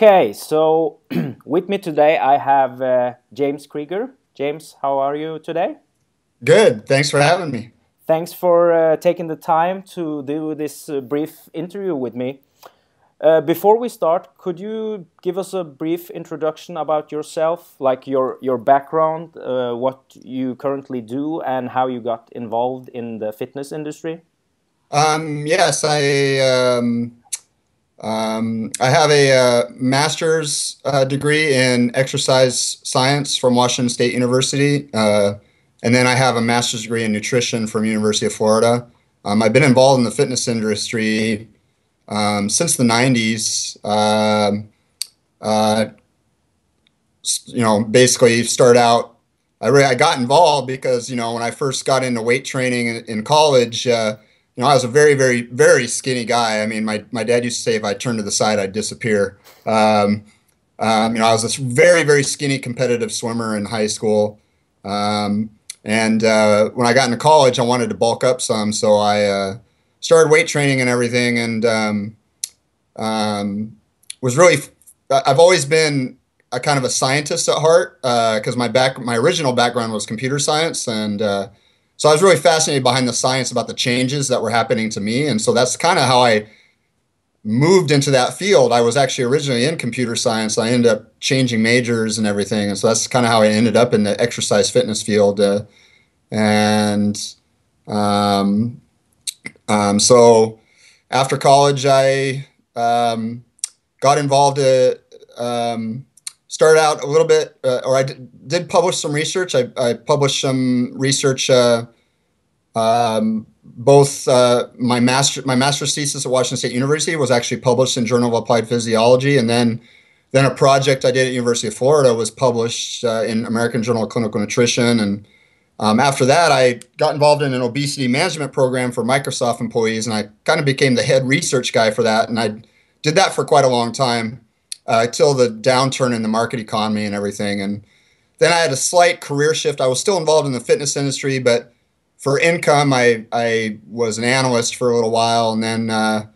Okay, so with me today I have uh, James Krieger. James, how are you today? Good. Thanks for having me. Thanks for uh, taking the time to do this uh, brief interview with me. Uh, before we start, could you give us a brief introduction about yourself, like your your background, uh, what you currently do, and how you got involved in the fitness industry? Um, yes, I um, um, I have a uh, master's uh, degree in exercise science from Washington State University, uh, and then I have a master's degree in nutrition from University of Florida. Um, I've been involved in the fitness industry um, since the '90s. Um, uh, you know, basically started out. I, re- I got involved because you know when I first got into weight training in, in college uh, you know, I was a very, very, very skinny guy. I mean, my, my dad used to say if I turned to the side, I'd disappear. Um, um, you know, I was a very, very skinny competitive swimmer in high school. Um, and uh, when I got into college, I wanted to bulk up some. So I uh, started weight training and everything and um, um, was really, I've always been a kind of a scientist at heart because uh, my back, my original background was computer science and uh, so I was really fascinated behind the science about the changes that were happening to me. And so that's kind of how I moved into that field. I was actually originally in computer science. I ended up changing majors and everything. And so that's kind of how I ended up in the exercise fitness field. Uh, and um, um, so after college, I um, got involved. Uh, um, started out a little bit, uh, or I did, did, publish some research. I, I published some research, uh, um, both uh, my master my master's thesis at Washington State University was actually published in Journal of Applied Physiology, and then then a project I did at University of Florida was published uh, in American Journal of Clinical Nutrition, and um, after that, I got involved in an obesity management program for Microsoft employees, and I kind of became the head research guy for that, and I did that for quite a long time uh, till the downturn in the market economy and everything. And then I had a slight career shift. I was still involved in the fitness industry, but for income, I, I was an analyst for a little while. And then uh,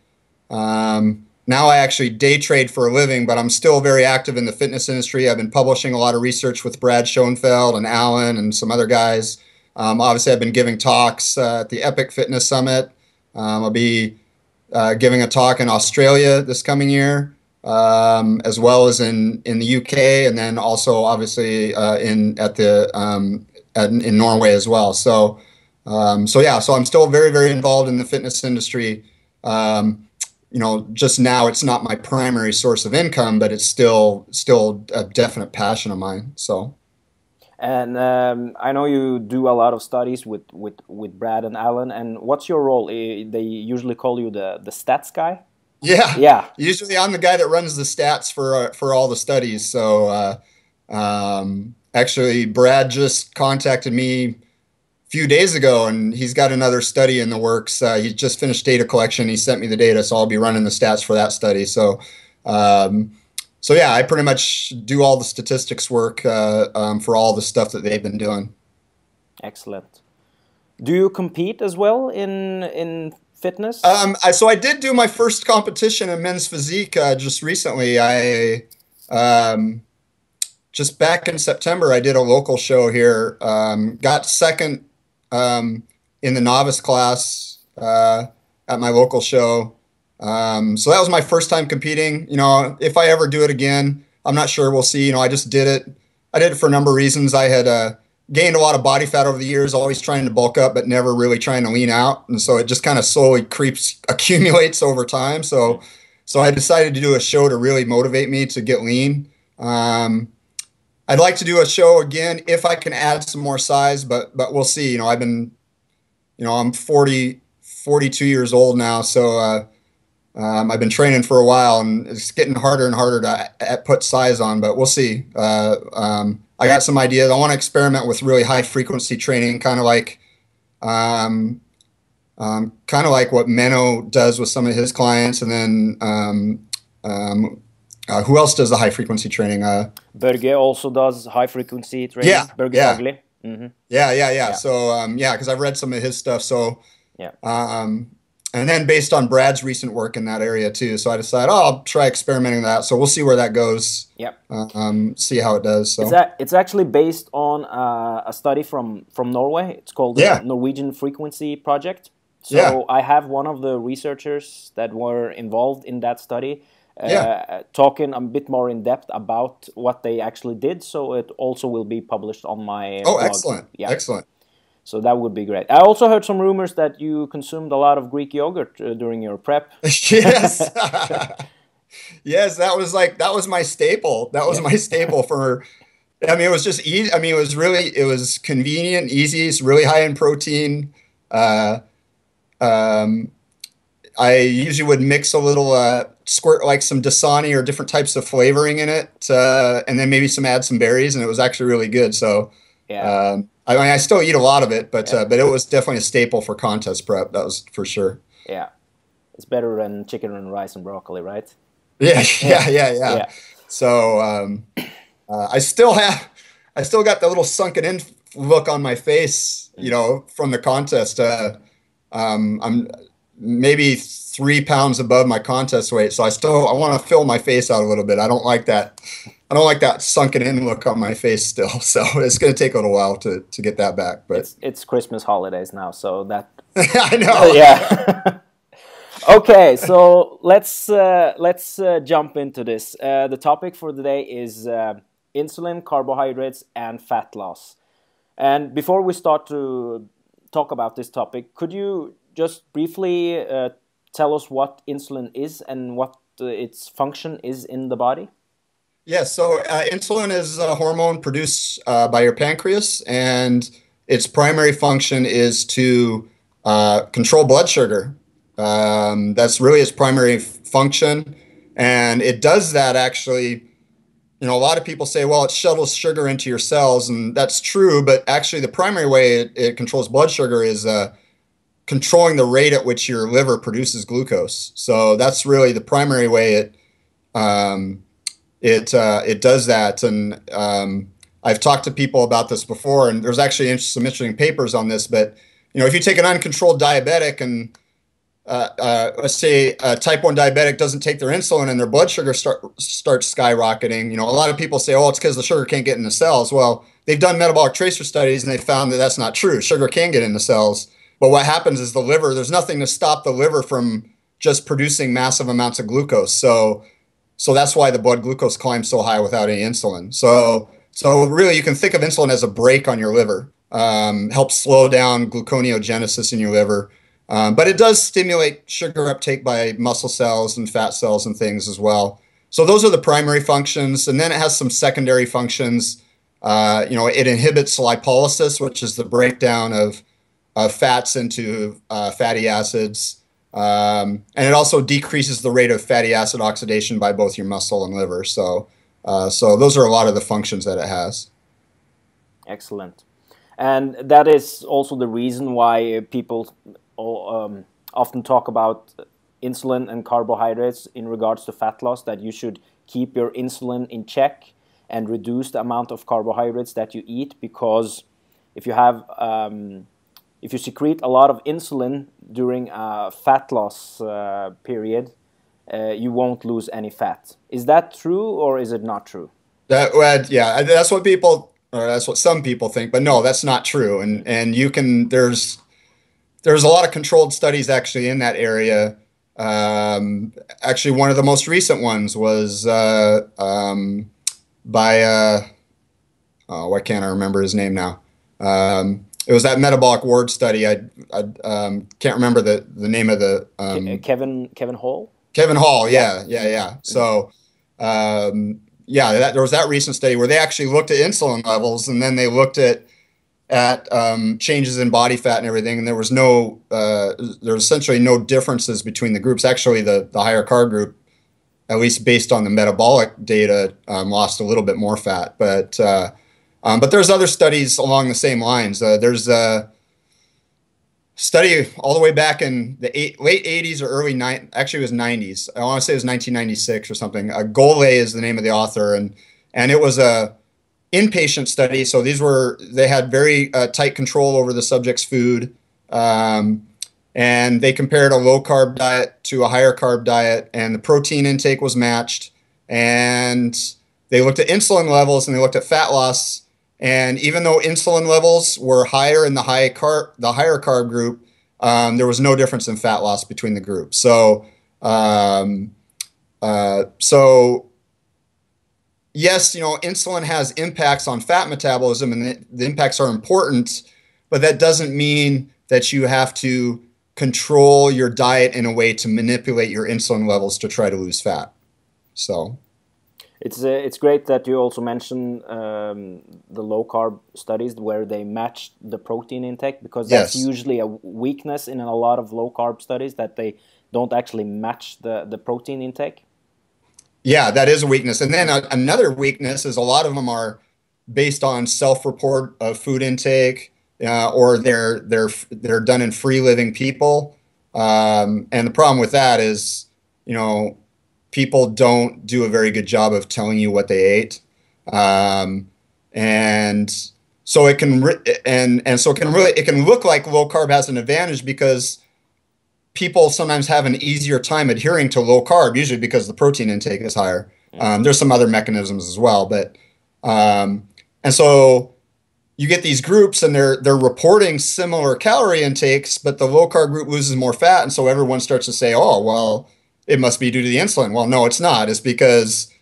um, now I actually day trade for a living, but I'm still very active in the fitness industry. I've been publishing a lot of research with Brad Schoenfeld and Alan and some other guys. Um, obviously, I've been giving talks uh, at the Epic Fitness Summit. Um, I'll be uh, giving a talk in Australia this coming year um, as well as in, in the UK, and then also obviously uh, in at the um, at, in Norway as well. So um, so yeah, so I'm still very very involved in the fitness industry. Um, you know, just now it's not my primary source of income, but it's still still a definite passion of mine. So. And um, I know you do a lot of studies with, with, with Brad and Alan. And what's your role? Eh, they usually call you the, the stats guy. Yeah, yeah. Usually, I'm the guy that runs the stats for uh, for all the studies. So, uh, um, actually, Brad just contacted me a few days ago, and he's got another study in the works. Uh, he just finished data collection. He sent me the data, so I'll be running the stats for that study. So, um, so yeah, I pretty much do all the statistics work uh, um, for all the stuff that they've been doing. Excellent. Do you compete as well in in fitness? Um, I, so I did do my first competition in men's physique uh, just recently. I um, just back in September, I did a local show here. Um, got second um, in the novice class uh, at my local show. Um, so that was my first time competing. You know, if I ever do it again, I'm not sure. We'll see. You know, I just did it. I did it for a number of reasons. I had uh, gained a lot of body fat over the years, always trying to bulk up, but never really trying to lean out. And so it just kind of slowly creeps, accumulates over time. So, so I decided to do a show to really motivate me to get lean. Um, I'd like to do a show again if I can add some more size, but, but we'll see. You know, I've been, you know, I'm 40, 42 years old now. So, uh, um, I've been training for a while, and it's getting harder and harder to put size on, but we'll see. Uh, um, I got some ideas. I want to experiment with really high frequency training, kind of like, um, um, kind of like what Menno does with some of his clients, and then um, um, uh, who else does the high frequency training? Uh, Børge also does high frequency training. Yeah, Børge yeah. Mm -hmm. yeah, yeah, yeah, yeah. So um, yeah, because I've read some of his stuff. So yeah. Um, and then based on Brad's recent work in that area too, so I decided, oh, I'll try experimenting that. So we'll see where that goes. Yep. Uh, um, see how it does. So It's, a, it's actually based on uh, a study from, from Norway. It's called Yeah. the Norwegian Frequency Project. So Yeah. I have one of the researchers that were involved in that study uh, Yeah. talking a bit more in depth about what they actually did. So it also will be published on my oh, blog. excellent, Yeah. excellent. So that would be great. I also heard some rumors that you consumed a lot of Greek yogurt uh, during your prep. yes. yes, that was like that was my staple. That was my staple for I mean it was just easy I mean it was really it was convenient, easy, it's really high in protein. Uh, um, I usually would mix a little uh, squirt like some Dasani or different types of flavoring in it, uh, and then maybe some add some berries, and it was actually really good. So Yeah. um, I mean, I still eat a lot of it, but uh, but it was definitely a staple for contest prep. That was for sure. yeah. It's better than chicken and rice and broccoli, right? Yeah, yeah, yeah, yeah. Yeah. So um, uh, I still have, I still got the little sunken in look on my face, you know, from the contest. Uh, um, I'm maybe three pounds above my contest weight, so I still I want to fill my face out a little bit. I don't like that. I don't like that sunken in look on my face still. So it's going to take a little while to to get that back. But It's it's Christmas holidays now, so that I know. yeah. okay, so let's uh, let's uh, jump into this. Uh, the topic for today is uh, insulin, carbohydrates, and fat loss. And before we start to talk about this topic, could you just briefly uh, tell us what insulin is and what uh, its function is in the body? Yeah, so uh, insulin is a hormone produced uh, by your pancreas, and its primary function is to uh, control blood sugar. Um, that's really its primary f- function, and it does that actually. You know, a lot of people say, well, it shuttles sugar into your cells, and that's true, but actually, the primary way it, it controls blood sugar is uh, controlling the rate at which your liver produces glucose. So that's really the primary way it. Um, it uh, it does that. And um, I've talked to people about this before, and there's actually some interesting papers on this. But you know, if you take an uncontrolled diabetic and uh, uh, let's say a type one diabetic doesn't take their insulin and their blood sugar start starts skyrocketing. You know, a lot of people say, "Oh, it's because the sugar can't get in the cells." Well, they've done metabolic tracer studies and they found that that's not true. Sugar can get in the cells, but what happens is the liver. There's nothing to stop the liver from just producing massive amounts of glucose. So so that's why the blood glucose climbs so high without any insulin. So, so really, you can think of insulin as a brake on your liver. Um, helps slow down gluconeogenesis in your liver, um, but it does stimulate sugar uptake by muscle cells and fat cells and things as well. So those are the primary functions, and then it has some secondary functions. Uh, you know, it inhibits lipolysis, which is the breakdown of, of fats into uh, fatty acids. Um, and it also decreases the rate of fatty acid oxidation by both your muscle and liver. So, uh, so those are a lot of the functions that it has. Excellent. And that is also the reason why people um, often talk about insulin and carbohydrates in regards to fat loss, that you should keep your insulin in check and reduce the amount of carbohydrates that you eat because if you have um, if you secrete a lot of insulin during a fat loss uh, period, uh, you won't lose any fat. Is that true or is it not true? That yeah, that's what people or that's what some people think, but no, that's not true. And and you can there's there's a lot of controlled studies actually in that area. Um, actually, one of the most recent ones was uh, um, by uh, oh, why can't I remember his name now? Um, it was that metabolic ward study. I, I um, can't remember the, the name of the um, Kevin Kevin Hall. Kevin Hall. Yeah, yeah, yeah. So um, yeah, that, there was that recent study where they actually looked at insulin levels and then they looked at at um, changes in body fat and everything, and there was no uh, there was essentially no differences between the groups. Actually, the the higher carb group, at least based on the metabolic data, um, lost a little bit more fat, but. Uh, um, but there's other studies along the same lines. Uh, there's a study all the way back in the eight, late 80s or early 90s. Actually, it was 90s. I want to say it was 1996 or something. Uh, Golay is the name of the author, and and it was a inpatient study. So these were they had very uh, tight control over the subject's food. Um, and they compared a low carb diet to a higher carb diet, and the protein intake was matched. And they looked at insulin levels and they looked at fat loss. And even though insulin levels were higher in the high carb, the higher carb group, um, there was no difference in fat loss between the groups. So, um, uh, so yes, you know, insulin has impacts on fat metabolism, and the, the impacts are important, but that doesn't mean that you have to control your diet in a way to manipulate your insulin levels to try to lose fat. So it's uh, it's great that you also mention um, the low carb studies where they match the protein intake because that's yes. usually a weakness in a lot of low carb studies that they don't actually match the the protein intake. Yeah, that is a weakness. And then a, another weakness is a lot of them are based on self-report of food intake, uh, or they're they're they're done in free living people. Um, and the problem with that is, you know, people don't do a very good job of telling you what they ate, um, and so it can re- and and so it can really it can look like low carb has an advantage because people sometimes have an easier time adhering to low carb, usually because the protein intake is higher. Um, there's some other mechanisms as well, but um, and so you get these groups and they're they're reporting similar calorie intakes, but the low carb group loses more fat, and so everyone starts to say, "Oh, well, it must be due to the insulin." Well, no, it's not. It's because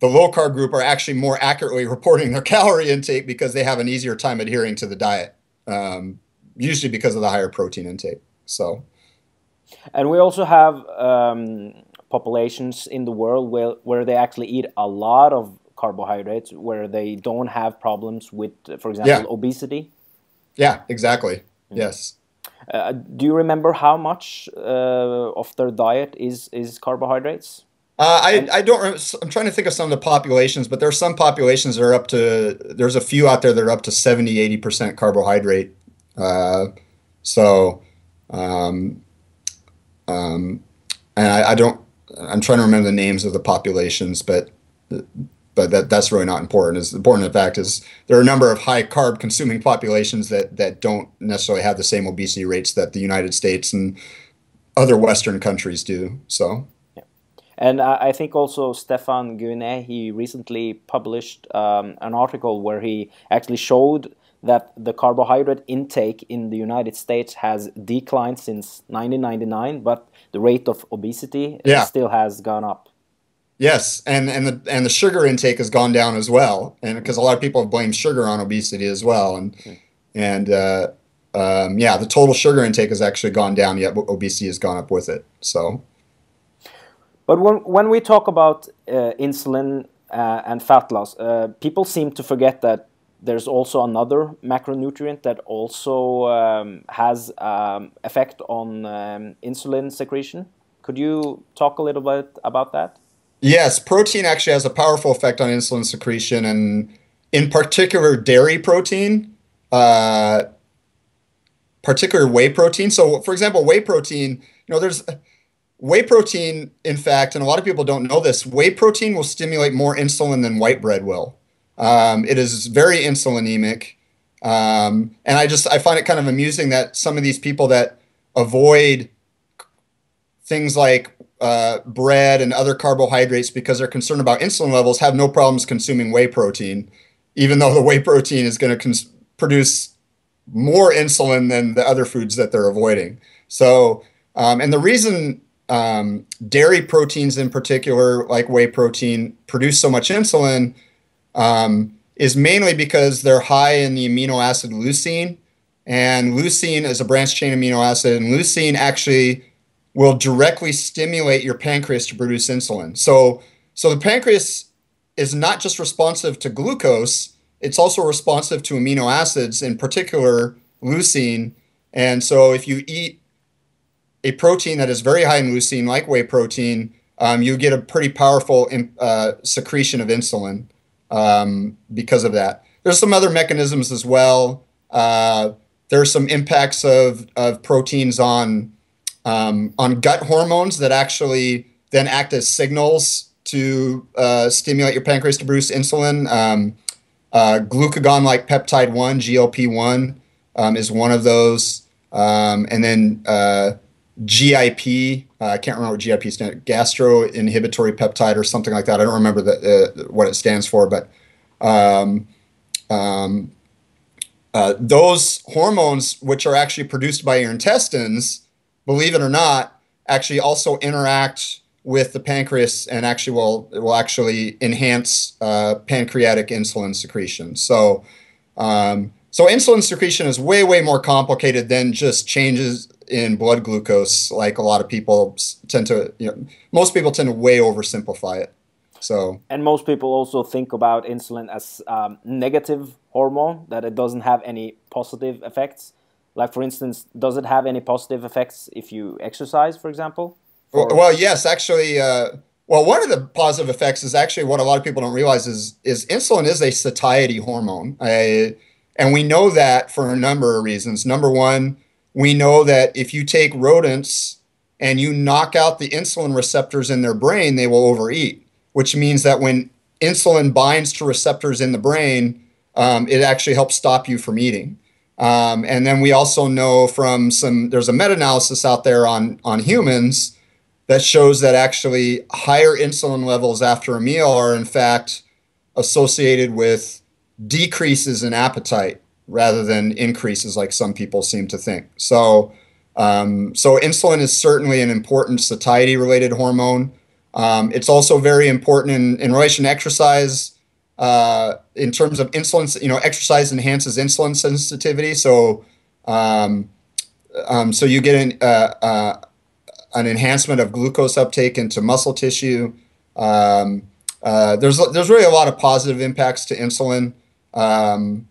the low carb group are actually more accurately reporting their calorie intake because they have an easier time adhering to the diet, um, usually because of the higher protein intake. So. And we also have um, populations in the world where, where they actually eat a lot of carbohydrates, where they don't have problems with, for example, yeah. obesity. Yeah, exactly. Mm. Yes. Uh, do you remember how much uh, of their diet is is carbohydrates? Uh, I, I don't. I'm trying to think of some of the populations, but there are some populations that are up to. There's a few out there that are up to 70, 80 percent carbohydrate. Uh, so, um, um, and I, I, don't. I'm trying to remember the names of the populations, but but that that's really not important. Is important in fact is there are a number of high carb consuming populations that that don't necessarily have the same obesity rates that the United States and other Western countries do. So. Yeah. And I think also Stefan Guyenet, he recently published um, an article where he actually showed that the carbohydrate intake in the United States has declined since 1999, but the rate of obesity yeah. still has gone up. Yes, and and the and the sugar intake has gone down as well, and because a lot of people have blamed sugar on obesity as well, and mm. and uh, um, yeah, the total sugar intake has actually gone down, yet obesity has gone up with it. So, but when when we talk about uh, insulin uh, and fat loss, uh, people seem to forget that there's also another macronutrient that also um, has um, effect on um, insulin secretion. Could you talk a little bit about that? Yes, protein actually has a powerful effect on insulin secretion, and in particular, dairy protein, uh, particular whey protein. So, for example, whey protein, you know, there's whey protein, in fact, and a lot of people don't know this, whey protein will stimulate more insulin than white bread will. Um, it is very insulinemic. Um, and I just I find it kind of amusing that some of these people that avoid things like uh, bread and other carbohydrates because they're concerned about insulin levels have no problems consuming whey protein, even though the whey protein is going to cons- produce more insulin than the other foods that they're avoiding. So, um, and the reason um, dairy proteins in particular, like whey protein, produce so much insulin um, is mainly because they're high in the amino acid leucine. And leucine is a branched chain amino acid, and leucine actually will directly stimulate your pancreas to produce insulin. So, so the pancreas is not just responsive to glucose, it's also responsive to amino acids, in particular leucine. And so if you eat a protein that is very high in leucine, like whey protein, um, you get a pretty powerful uh, secretion of insulin um, because of that. There's some other mechanisms as well. Uh, there's some impacts of, of proteins on um, on gut hormones that actually then act as signals to uh, stimulate your pancreas to produce insulin. Um, uh, glucagon like peptide 1, GLP 1, um, is one of those. um, and then uh, GIP. Uh, I can't remember what GIP stands. Gastroinhibitory peptide or something like that. I don't remember the, uh, what it stands for, but um, um, uh, those hormones, which are actually produced by your intestines, believe it or not, actually also interact with the pancreas and actually will will actually enhance uh, pancreatic insulin secretion. So, um, so insulin secretion is way way more complicated than just changes in blood glucose. Like a lot of people tend to, you know, most people tend to way oversimplify it. So, and most people also think about insulin as um, negative hormone that it doesn't have any positive effects. Like for instance, does it have any positive effects if you exercise, for example? Well, well, yes, actually. Uh, well, one of the positive effects is actually what a lot of people don't realize is is insulin is a satiety hormone, I, and we know that for a number of reasons. Number one, we know that if you take rodents and you knock out the insulin receptors in their brain, they will overeat, which means that when insulin binds to receptors in the brain, um, it actually helps stop you from eating. Um, and then we also know from some there's a meta-analysis out there on on humans that shows that actually higher insulin levels after a meal are in fact associated with decreases in appetite rather than increases like some people seem to think. So, um, so insulin is certainly an important satiety related hormone. Um, it's also very important in, in relation to exercise. Uh, in terms of insulin, you know, exercise enhances insulin sensitivity. So, um, um so you get an, uh, uh, an enhancement of glucose uptake into muscle tissue. Um, uh, there's there's really a lot of positive impacts to insulin, um,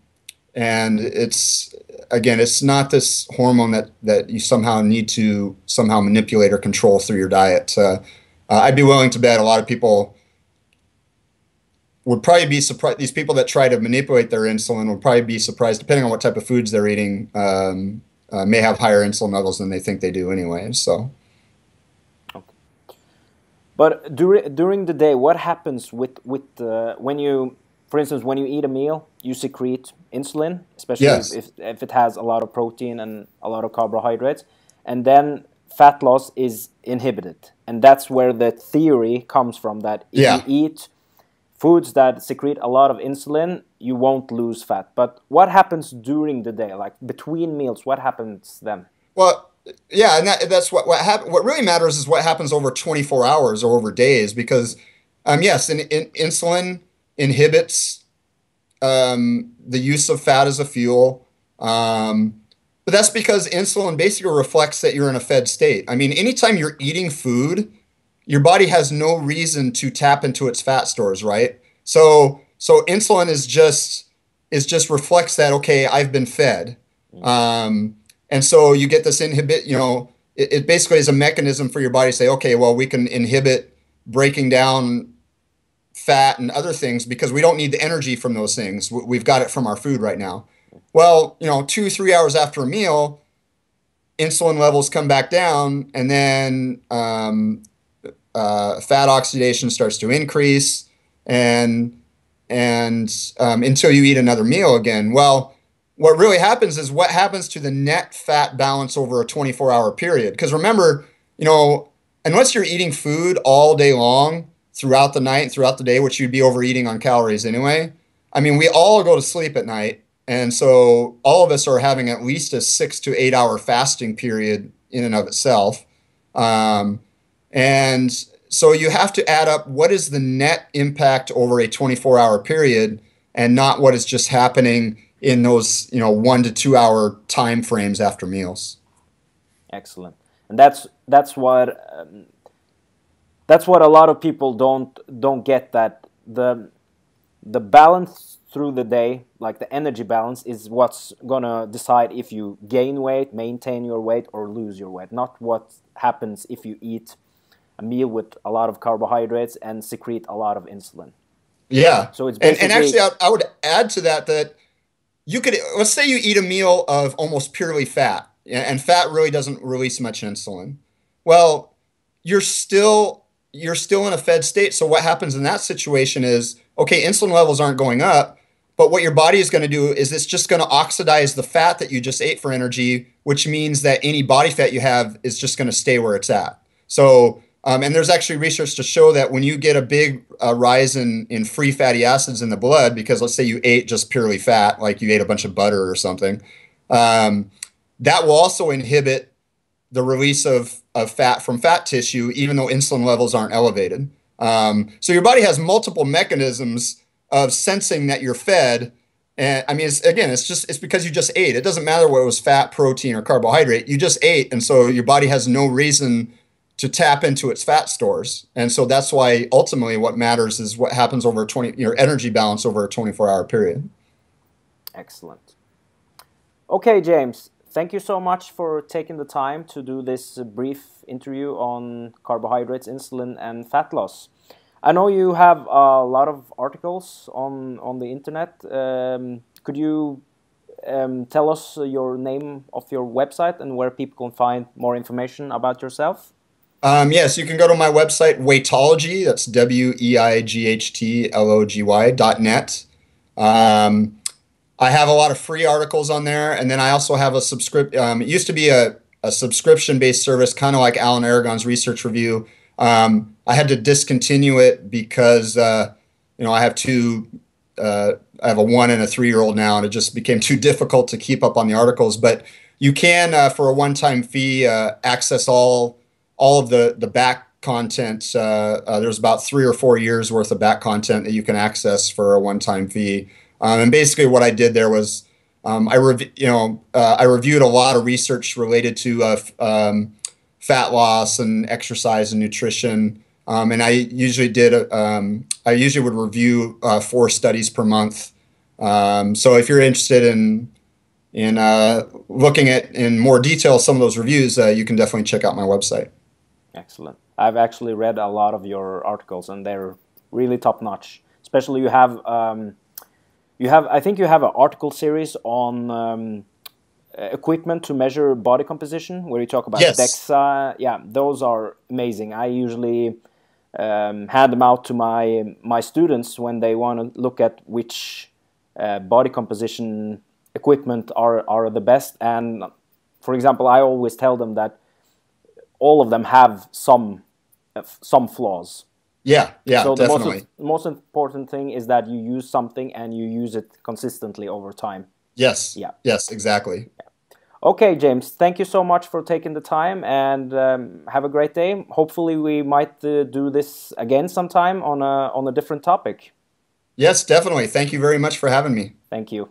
and it's again it's not this hormone that that you somehow need to somehow manipulate or control through your diet. Uh, uh, I'd be willing to bet a lot of people would probably be surprised. These people that try to manipulate their insulin would probably be surprised, depending on what type of foods they're eating, um, uh, may have higher insulin levels than they think they do anyway. So. But during during the day, what happens with with uh, when you, for instance, when you eat a meal, you secrete insulin, especially yes. if if it has a lot of protein and a lot of carbohydrates, and then fat loss is inhibited, and that's where the theory comes from that if yeah. you eat foods that secrete a lot of insulin, you won't lose fat. But what happens during the day, like between meals? What happens then? Well, yeah, and that, that's what what hap- What really matters is what happens over 24 hours or over days, because um, yes, in, in, insulin inhibits um, the use of fat as a fuel. Um, but that's because insulin basically reflects that you're in a fed state. I mean, anytime you're eating food, your body has no reason to tap into its fat stores, right? So so insulin is just is just reflects that okay, I've been fed. Mm. Um, and so you get this inhibit, you know, it, it basically is a mechanism for your body to say, okay, well, we can inhibit breaking down fat and other things because we don't need the energy from those things. We've got it from our food right now. Well, you know, two, three hours after a meal, insulin levels come back down, and then um, uh, fat oxidation starts to increase, and and um, until you eat another meal again. Well, what really happens is what happens to the net fat balance over a 24 hour period. Because remember, you know, unless you're eating food all day long throughout the night, throughout the day, which you'd be overeating on calories anyway. I mean, we all go to sleep at night. And so all of us are having at least a six to eight hour fasting period in and of itself. Um, and so you have to add up what is the net impact over a 24 hour period and not what is just happening in those you know one to two hour time frames after meals. Excellent, and that's that's what um, that's what a lot of people don't don't get that the the balance through the day, like the energy balance, is what's gonna decide if you gain weight, maintain your weight, or lose your weight. Not what happens if you eat a meal with a lot of carbohydrates and secrete a lot of insulin. Yeah. So it's and, and actually, I, I would add to that that you could let's say you eat a meal of almost purely fat and fat really doesn't release much insulin well you're still you're still in a fed state so what happens in that situation is okay insulin levels aren't going up but what your body is going to do is it's just going to oxidize the fat that you just ate for energy, which means that any body fat you have is just going to stay where it's at. So, um, and there's actually research to show that when you get a big uh, rise in, in free fatty acids in the blood, because let's say you ate just purely fat, like you ate a bunch of butter or something, um, that will also inhibit the release of, of fat from fat tissue, even though insulin levels aren't elevated. Um, so your body has multiple mechanisms of sensing that you're fed. And I mean, it's, again, it's just it's because you just ate. It doesn't matter what was fat, protein, or carbohydrate. You just ate, and so your body has no reason to tap into its fat stores. And so that's why ultimately what matters is what happens over 20 your energy balance over a 24 hour period. Excellent. Okay, James, thank you so much for taking the time to do this brief interview on carbohydrates, insulin, and fat loss. I know you have a lot of articles on on the internet. Um, could you um, tell us your name of your website and where people can find more information about yourself? Um, yes, you can go to my website, Weightology. That's W E I G H T L O G Y dot net. Um, I have a lot of free articles on there, and then I also have a subscript. Um, it used to be a, a subscription based service, kind of like Alan Aragon's Research Review. Um, I had to discontinue it because uh, you know I have two. Uh, I have a one and a three year old now, and it just became too difficult to keep up on the articles. But you can, uh, for a one time fee, uh, access all all of the the back content. Uh, uh, there's about three or four years worth of back content that you can access for a one time fee. Um, and basically, what I did there was um, I rev- you know I reviewed a lot of research related to um, fat loss and exercise and nutrition. Um, and I usually did, um, I usually would review uh, four studies per month. Um, so if you're interested in, in uh, looking at in more detail some of those reviews, uh, you can definitely check out my website. Excellent. I've actually read a lot of your articles and they're really top notch. Especially you have, um, you have, I think you have an article series on um, equipment to measure body composition where you talk about yes. DEXA. Yeah, those are amazing. I usually um, hand them out to my my students when they want to look at which uh, body composition equipment are are the best. And for example, I always tell them that all of them have some some flaws. Yeah, yeah, so the definitely. Most, most important thing is that you use something and you use it consistently over time. Yes. Yeah. Yes, exactly. Okay, James, thank you so much for taking the time and um, have a great day. Hopefully, we might uh, do this again sometime on a, on a different topic. Yes, definitely. Thank you very much for having me. Thank you.